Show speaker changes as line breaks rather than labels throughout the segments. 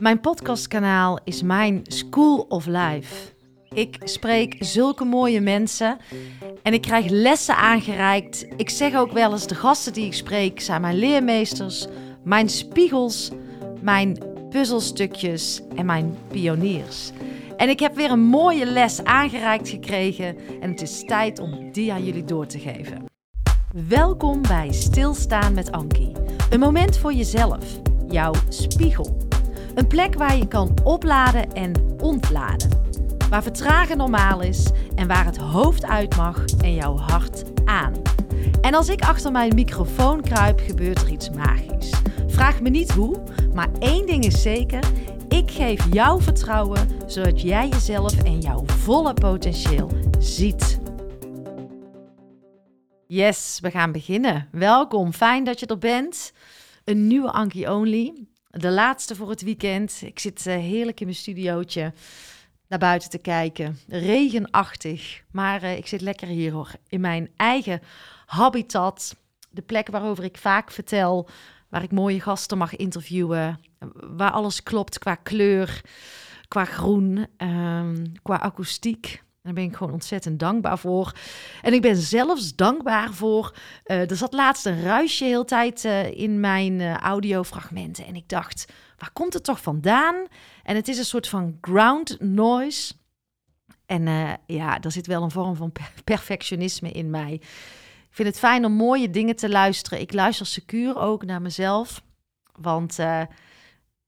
Mijn podcastkanaal is mijn School of Life. Ik spreek zulke mooie mensen en ik krijg lessen aangereikt. Ik zeg ook wel eens: de gasten die ik spreek zijn mijn leermeesters, mijn spiegels, mijn puzzelstukjes en mijn pioniers. En ik heb weer een mooie les aangereikt gekregen en het is tijd om die aan jullie door te geven. Welkom bij Stilstaan met Ankie. Een moment voor jezelf, jouw spiegel. Een plek waar je kan opladen en ontladen. Waar vertragen normaal is en waar het hoofd uit mag en jouw hart aan. En als ik achter mijn microfoon kruip, gebeurt er iets magisch. Vraag me niet hoe, maar één ding is zeker: ik geef jou vertrouwen zodat jij jezelf en jouw volle potentieel ziet. Yes, we gaan beginnen. Welkom, fijn dat je er bent. Een nieuwe Anki Only. De laatste voor het weekend. Ik zit uh, heerlijk in mijn studiootje naar buiten te kijken. Regenachtig, maar uh, ik zit lekker hier hoor. In mijn eigen habitat. De plek waarover ik vaak vertel. Waar ik mooie gasten mag interviewen. Waar alles klopt qua kleur, qua groen, um, qua akoestiek. Daar ben ik gewoon ontzettend dankbaar voor. En ik ben zelfs dankbaar voor. Uh, er zat laatst een ruisje heel tijd uh, in mijn uh, audiofragmenten. En ik dacht, waar komt het toch vandaan? En het is een soort van ground noise. En ja, er zit wel een vorm van perfectionisme in mij. Ik vind het fijn om mooie dingen te luisteren. Ik luister secuur ook naar mezelf. Want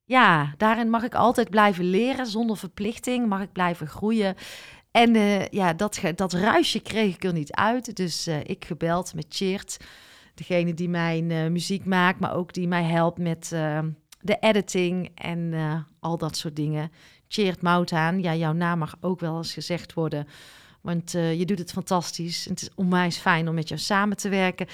ja, daarin mag ik altijd blijven leren zonder verplichting. Mag ik blijven groeien. En uh, ja, dat, dat ruisje kreeg ik er niet uit. Dus uh, ik gebeld met Cheert, degene die mijn uh, muziek maakt, maar ook die mij helpt met de editing en al dat soort dingen. Cheert Moutaan, ja, jouw naam mag ook wel eens gezegd worden, want je doet het fantastisch. Het is onwijs fijn om met jou samen te werken.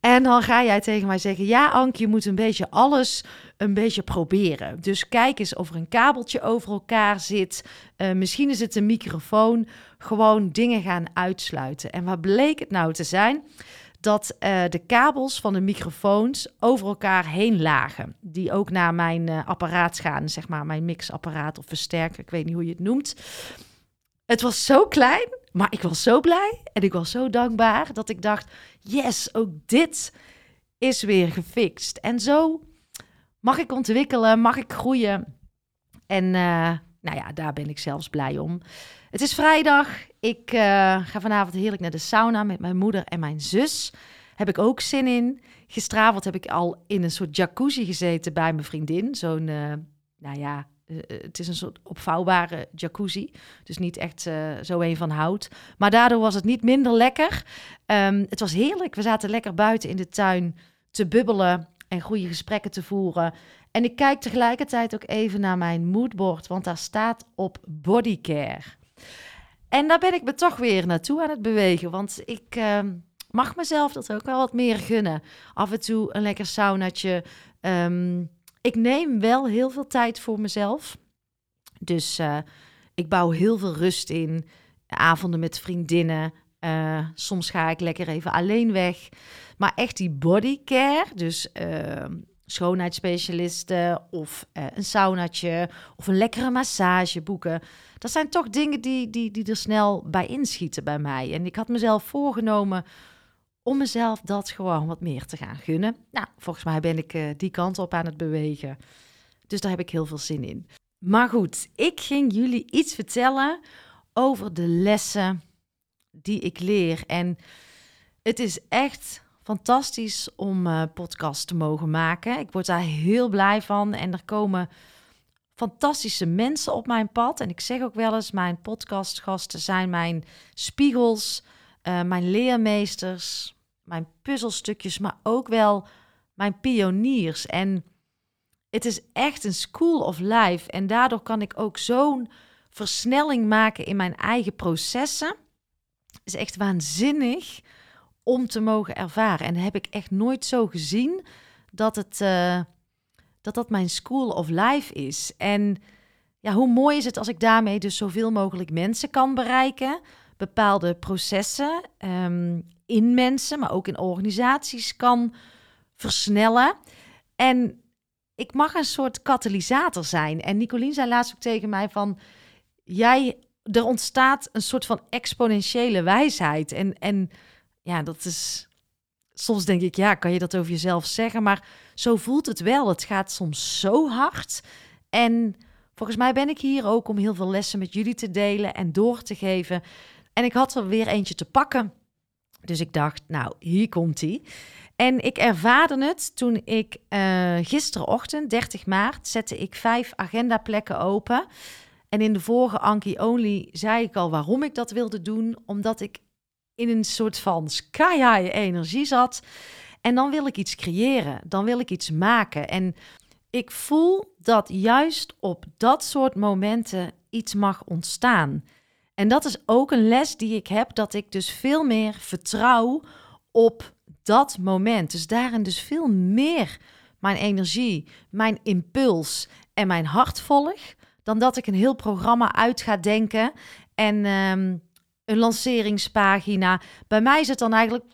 En dan ga jij tegen mij zeggen: Ja, Ank, je moet een beetje alles een beetje proberen. Dus kijk eens of er een kabeltje over elkaar zit. Uh, misschien is het een microfoon. Gewoon dingen gaan uitsluiten. En wat bleek het nou te zijn? Dat uh, de kabels van de microfoons over elkaar heen lagen. Die ook naar mijn uh, apparaat gaan, zeg maar, mijn mixapparaat of versterker. Ik weet niet hoe je het noemt. Het was zo klein, maar ik was zo blij en ik was zo dankbaar dat ik dacht: yes, ook dit is weer gefixt. En zo mag ik ontwikkelen, mag ik groeien. En uh, nou ja, daar ben ik zelfs blij om. Het is vrijdag. Ik uh, ga vanavond heerlijk naar de sauna met mijn moeder en mijn zus. Heb ik ook zin in. Gisteravond heb ik al in een soort jacuzzi gezeten bij mijn vriendin. Zo'n, uh, nou ja, het is een soort opvouwbare jacuzzi. Dus niet echt uh, zo een van hout. Maar daardoor was het niet minder lekker. Um, het was heerlijk. We zaten lekker buiten in de tuin te bubbelen en goede gesprekken te voeren. En ik kijk tegelijkertijd ook even naar mijn moodboard, want daar staat op bodycare. En daar ben ik me toch weer naartoe aan het bewegen, want ik uh, mag mezelf dat ook wel wat meer gunnen. Af en toe een lekker saunatje. Um, ik neem wel heel veel tijd voor mezelf. Dus uh, ik bouw heel veel rust in. Avonden met vriendinnen. Uh, soms ga ik lekker even alleen weg. Maar echt die bodycare, dus uh, schoonheidsspecialisten of uh, een saunatje of een lekkere massage boeken. Dat zijn toch dingen die, die, die er snel bij inschieten bij mij. En ik had mezelf voorgenomen om mezelf dat gewoon wat meer te gaan gunnen. Nou, volgens mij ben ik uh, die kant op aan het bewegen. Dus daar heb ik heel veel zin in. Maar goed, ik ging jullie iets vertellen over de lessen die ik leer. En het is echt fantastisch om uh, podcast te mogen maken. Ik word daar heel blij van en er komen fantastische mensen op mijn pad. En ik zeg ook wel eens, mijn podcastgasten zijn mijn spiegels, uh, mijn leermeesters, mijn puzzelstukjes, maar ook wel mijn pioniers. En het is echt een school of life. En daardoor kan ik ook zo'n versnelling maken in mijn eigen processen. Het is echt waanzinnig om te mogen ervaren. En heb ik echt nooit zo gezien dat het, uh, dat, dat mijn school of life is. En ja, hoe mooi is het als ik daarmee dus zoveel mogelijk mensen kan bereiken, bepaalde processen um, in mensen, maar ook in organisaties kan versnellen. En ik mag een soort katalysator zijn. En Nicolien zei laatst ook tegen mij van, jij, er ontstaat een soort van exponentiële wijsheid. En, en ja, dat is, soms denk ik, ja, kan je dat over jezelf zeggen? Maar zo voelt het wel. Het gaat soms zo hard. En volgens mij ben ik hier ook om heel veel lessen met jullie te delen en door te geven. En ik had er weer eentje te pakken. Dus ik dacht, nou, hier komt hij. En ik ervaarde het toen ik uh, gisterenochtend, 30 maart, zette ik vijf agendaplekken open. En in de vorige Anki Only zei ik al waarom ik dat wilde doen. Omdat ik in een soort van sky high energie zat. En dan wil ik iets creëren. Dan wil ik iets maken. En ik voel dat juist op dat soort momenten iets mag ontstaan. En dat is ook een les die ik heb, dat ik dus veel meer vertrouw op dat moment. Dus daarin dus veel meer mijn energie, mijn impuls en mijn hart volg, dan dat ik een heel programma uit ga denken en ehm, een lanceringspagina. Bij mij is het dan eigenlijk,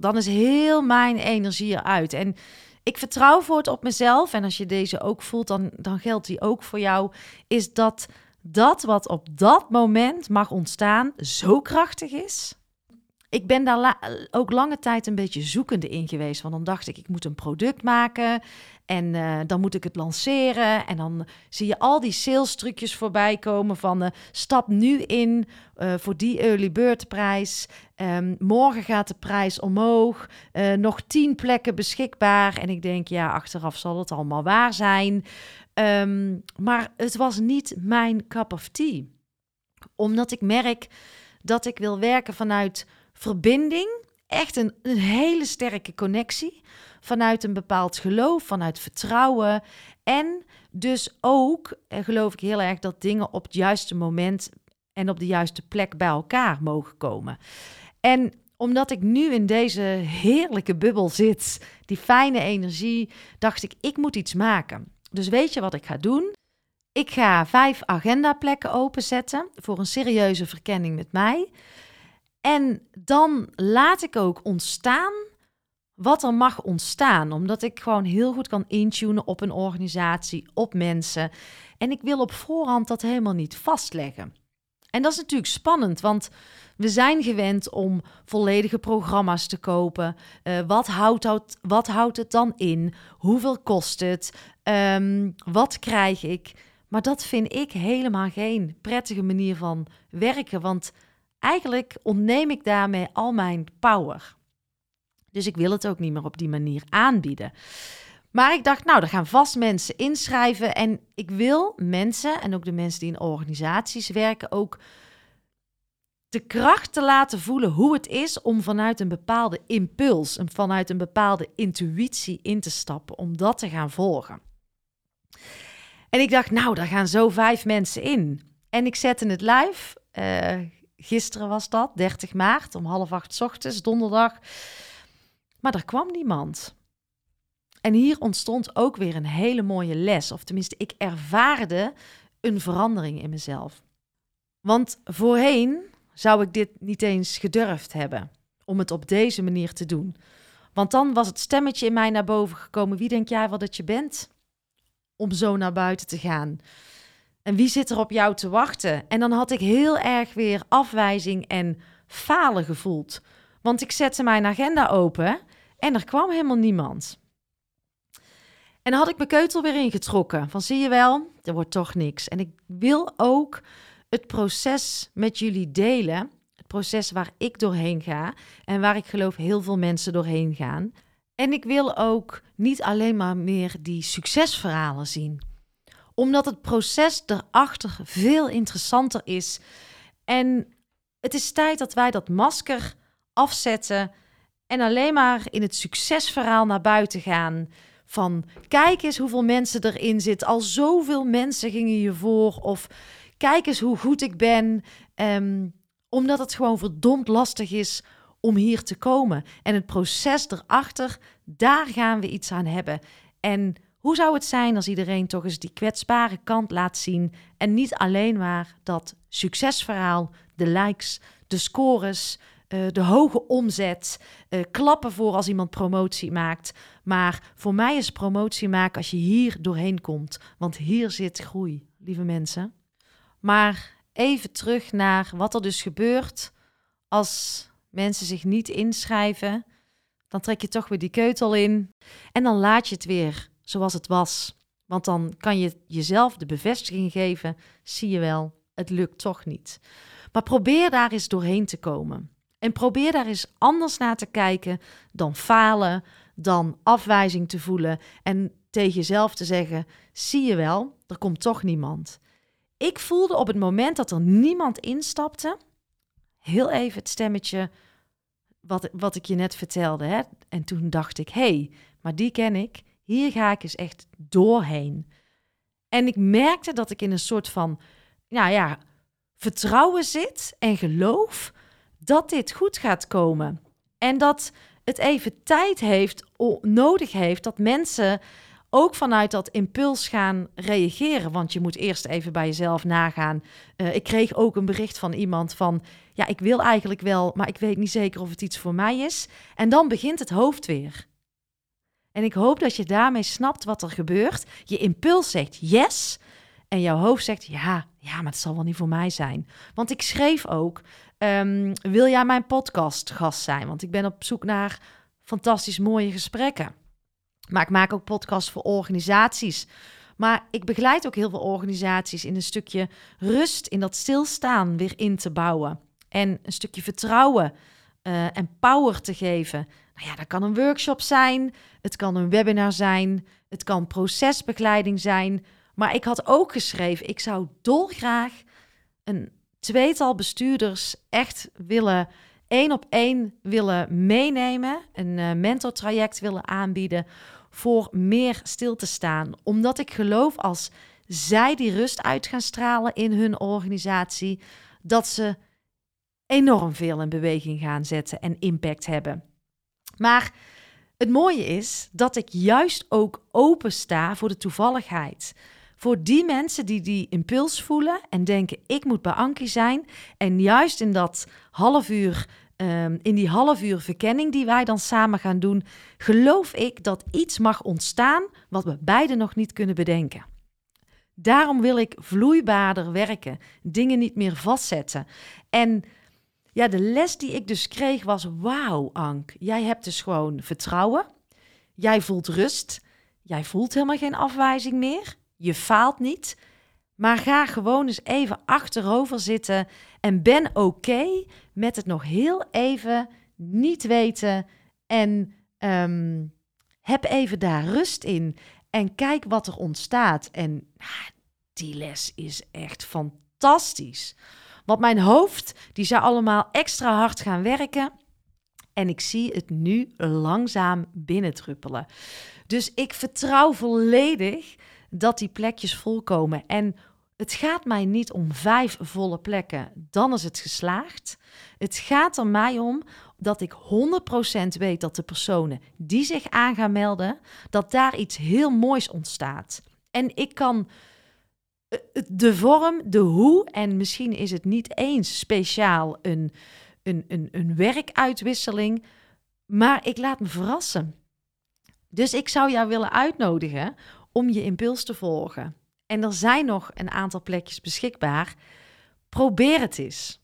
dan is heel mijn energie eruit. En ik vertrouw voor het op mezelf. En als je deze ook voelt, dan, dan geldt die ook voor jou. Is dat dat wat op dat moment mag ontstaan zo krachtig is. Ik ben daar ook lange tijd een beetje zoekende in geweest. Want dan dacht ik, ik moet een product maken. En uh, dan moet ik het lanceren. En dan zie je al die sales trucjes voorbij komen van uh, stap nu in voor die early bird prijs. Um, morgen gaat de prijs omhoog. nog tien plekken beschikbaar. En ik denk, ja, achteraf zal het allemaal waar zijn. Um, maar het was niet mijn cup of tea. Omdat ik merk dat ik wil werken vanuit verbinding. Echt een, een hele sterke connectie vanuit een bepaald geloof, vanuit vertrouwen. En dus ook eh, geloof ik heel erg dat dingen op het juiste moment en op de juiste plek bij elkaar mogen komen. En omdat ik nu in deze heerlijke bubbel zit, die fijne energie, dacht ik, ik moet iets maken. Dus weet je wat ik ga doen? Ik ga vijf agendaplekken openzetten voor een serieuze verkenning met mij. En dan laat ik ook ontstaan wat er mag ontstaan. Omdat ik gewoon heel goed kan intunen op een organisatie, op mensen. En ik wil op voorhand dat helemaal niet vastleggen. En dat is natuurlijk spannend, want we zijn gewend om volledige programma's te kopen. Uh, wat, houdt wat houdt het dan in? Hoeveel kost het? Um, wat krijg ik? Maar dat vind ik helemaal geen prettige manier van werken, want eigenlijk ontneem ik daarmee al mijn power. Dus ik wil het ook niet meer op die manier aanbieden. Maar ik dacht, nou, er gaan vast mensen inschrijven. En ik wil mensen, en ook de mensen die in organisaties werken, ook de kracht te laten voelen hoe het is om vanuit een bepaalde impuls en vanuit een bepaalde intuïtie in te stappen, om dat te gaan volgen. En ik dacht, nou, daar gaan zo vijf mensen in. En ik zette het live. Uh, gisteren was dat, 30 maart, om half acht ochtends, donderdag. Maar er kwam niemand. En hier ontstond ook weer een hele mooie les. Of tenminste, ik ervaarde een verandering in mezelf. Want voorheen zou ik dit niet eens gedurfd hebben om het op deze manier te doen. Want dan was het stemmetje in mij naar boven gekomen. Wie denk jij wel dat je bent om zo naar buiten te gaan? En wie zit er op jou te wachten? En dan had ik heel erg weer afwijzing en falen gevoeld. Want ik zette mijn agenda open en er kwam helemaal niemand. En dan had ik mijn keutel weer ingetrokken. Van zie je wel, er wordt toch niks. En ik wil ook het proces met jullie delen. Het proces waar ik doorheen ga. En waar ik geloof heel veel mensen doorheen gaan. En ik wil ook niet alleen maar meer die succesverhalen zien. Omdat het proces erachter veel interessanter is. En het is tijd dat wij dat masker afzetten en alleen maar in het succesverhaal naar buiten gaan. Van kijk eens hoeveel mensen erin zitten. Al zoveel mensen gingen je voor. Of kijk eens hoe goed ik ben. Um, omdat het gewoon verdomd lastig is om hier te komen. En het proces erachter, daar gaan we iets aan hebben. En hoe zou het zijn als iedereen toch eens die kwetsbare kant laat zien en niet alleen maar dat succesverhaal, de likes, de scores, eh, de hoge omzet, uh, klappen voor als iemand promotie maakt. Maar voor mij is promotie maken als je hier doorheen komt. Want hier zit groei, lieve mensen. Maar even terug naar wat er dus gebeurt als mensen zich niet inschrijven. Dan trek je toch weer die keutel in en dan laat je het weer zoals het was. Want dan kan je jezelf de bevestiging geven: zie je wel, het lukt toch niet. Maar probeer daar eens doorheen te komen. En probeer daar eens anders naar te kijken dan falen, dan afwijzing te voelen en tegen jezelf te zeggen: zie je wel, er komt toch niemand. Ik voelde op het moment dat er niemand instapte, heel even het stemmetje wat, wat ik je net vertelde. Hè? En toen dacht ik: hey, maar die ken ik. Hier ga ik eens echt doorheen. En ik merkte dat ik in een soort van, nou ja, vertrouwen zit en geloof dat dit goed gaat komen. En dat het even tijd heeft, nodig heeft, dat mensen ook vanuit dat impuls gaan reageren. Want je moet eerst even bij jezelf nagaan. Uh, ik kreeg ook een bericht van iemand van, ja, ik wil eigenlijk wel, maar ik weet niet zeker of het iets voor mij is. En dan begint het hoofd weer. En ik hoop dat je daarmee snapt wat er gebeurt. Je impuls zegt yes. En jouw hoofd zegt ja, ja, maar het zal wel niet voor mij zijn. Want ik schreef ook: ehm, wil jij mijn podcast gast zijn? Want ik ben op zoek naar fantastisch mooie gesprekken. Maar ik maak ook podcasts voor organisaties. Maar ik begeleid ook heel veel organisaties in een stukje rust, in dat stilstaan weer in te bouwen. En een stukje vertrouwen uh, en power te geven. Nou ja, dat kan een workshop zijn, het kan een webinar zijn, het kan procesbegeleiding zijn. Maar ik had ook geschreven, ik zou dolgraag een tweetal bestuurders echt willen, één op één willen meenemen, een uh, mentortraject willen aanbieden voor meer stil te staan. Omdat ik geloof als zij die rust uit gaan stralen in hun organisatie, dat ze enorm veel in beweging gaan zetten en impact hebben. Maar het mooie is dat ik juist ook open sta voor de toevalligheid. Voor die mensen die die impuls voelen en denken: ik moet bij Ankie zijn. En juist in dat half uur, um, in die half uur verkenning die wij dan samen gaan doen, geloof ik dat iets mag ontstaan wat we beiden nog niet kunnen bedenken. Daarom wil ik vloeibaarder werken, dingen niet meer vastzetten. En ja, de les die ik dus kreeg was: wauw, Ank, jij hebt dus gewoon vertrouwen. Jij voelt rust. Jij voelt helemaal geen afwijzing meer. Je faalt niet. Maar ga gewoon eens even achterover zitten en ben oké met het nog heel even niet weten. En um, heb even daar rust in. En kijk wat er ontstaat. En nou, die les is echt fantastisch. Want mijn hoofd, die zou allemaal extra hard gaan werken. En ik zie het nu langzaam binnentruppelen. Dus ik vertrouw volledig dat die plekjes volkomen. En het gaat mij niet om vijf volle plekken, dan is het geslaagd. Het gaat er mij om dat ik 100% weet dat de personen die zich aan gaan melden, dat daar iets heel moois ontstaat. En ik kan eh, de vorm, de hoe, en misschien is het niet eens speciaal een, een, een, een werkuitwisseling, maar ik laat me verrassen. Dus ik zou jou willen uitnodigen om je impuls te volgen. En er zijn nog een aantal plekjes beschikbaar. Probeer het eens.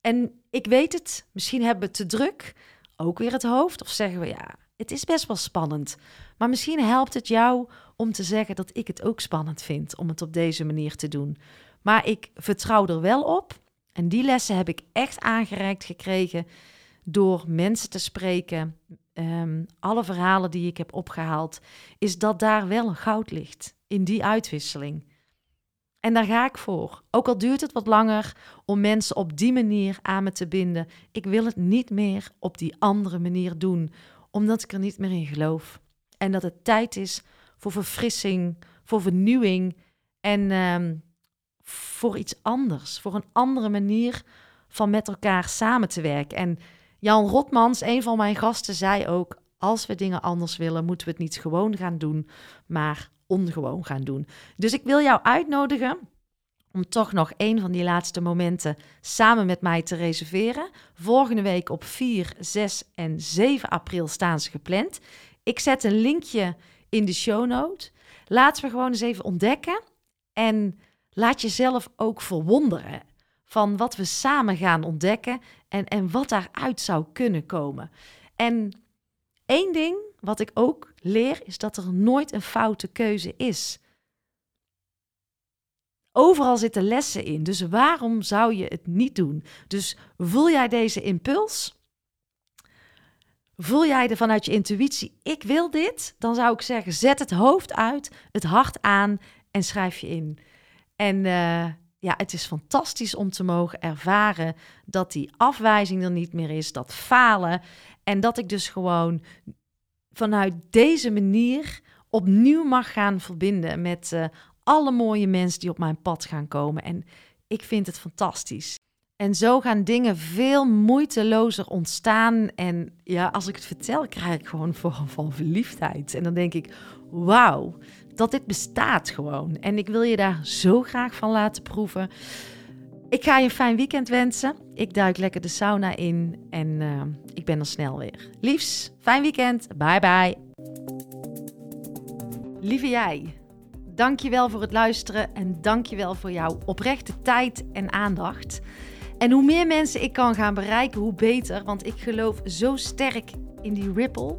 En ik weet het, misschien hebben we te druk, ook weer het hoofd, of zeggen we ja, het is best wel spannend. Maar misschien helpt het jou om te zeggen dat ik het ook spannend vind om het op deze manier te doen. Maar ik vertrouw er wel op. En die lessen heb ik echt aangereikt gekregen door mensen te spreken. Ehm, alle verhalen die ik heb opgehaald, is dat daar wel goud ligt in die uitwisseling. En daar ga ik voor. Ook al duurt het wat langer om mensen op die manier aan me te binden. Ik wil het niet meer op die andere manier doen, omdat ik er niet meer in geloof. En dat het tijd is voor verfrissing, voor vernieuwing en ehm, voor iets anders, voor een andere manier van met elkaar samen te werken. En Jan Rotmans, een van mijn gasten, zei ook: als we dingen anders willen, moeten we het niet gewoon gaan doen, maar ongewoon gaan doen. Dus ik wil jou uitnodigen om toch nog een van die laatste momenten samen met mij te reserveren. Volgende week op 4, 6 en 7 april staan ze gepland. Ik zet een linkje in de show note. Laten we gewoon eens even ontdekken en laat jezelf ook verwonderen van wat we samen gaan ontdekken en, en wat daaruit zou kunnen komen. En één ding wat ik ook leer is dat er nooit een foute keuze is. Overal zitten lessen in, dus waarom zou je het niet doen? Dus voel jij deze impuls? Voel jij er vanuit je intuïtie, ik wil dit? Dan zou ik zeggen, zet het hoofd uit, het hart aan en schrijf je in. En uh, ja, het is fantastisch om te mogen ervaren dat die afwijzing er niet meer is, dat falen. En dat ik dus gewoon vanuit deze manier opnieuw mag gaan verbinden met uh, alle mooie mensen die op mijn pad gaan komen. En ik vind het fantastisch. En zo gaan dingen veel moeitelozer ontstaan. En ja, als ik het vertel, krijg ik gewoon vorm van verliefdheid. En dan denk ik, wauw, dat dit bestaat gewoon. En ik wil je daar zo graag van laten proeven. Ik ga je een fijn weekend wensen. Ik duik lekker de sauna in en uh, ik ben er snel weer. Liefs, fijn weekend. Bye bye. Lieve jij, dankjewel voor het luisteren en dankjewel voor jouw oprechte tijd en aandacht. En hoe meer mensen ik kan gaan bereiken, hoe beter. Want ik geloof zo sterk in die ripple.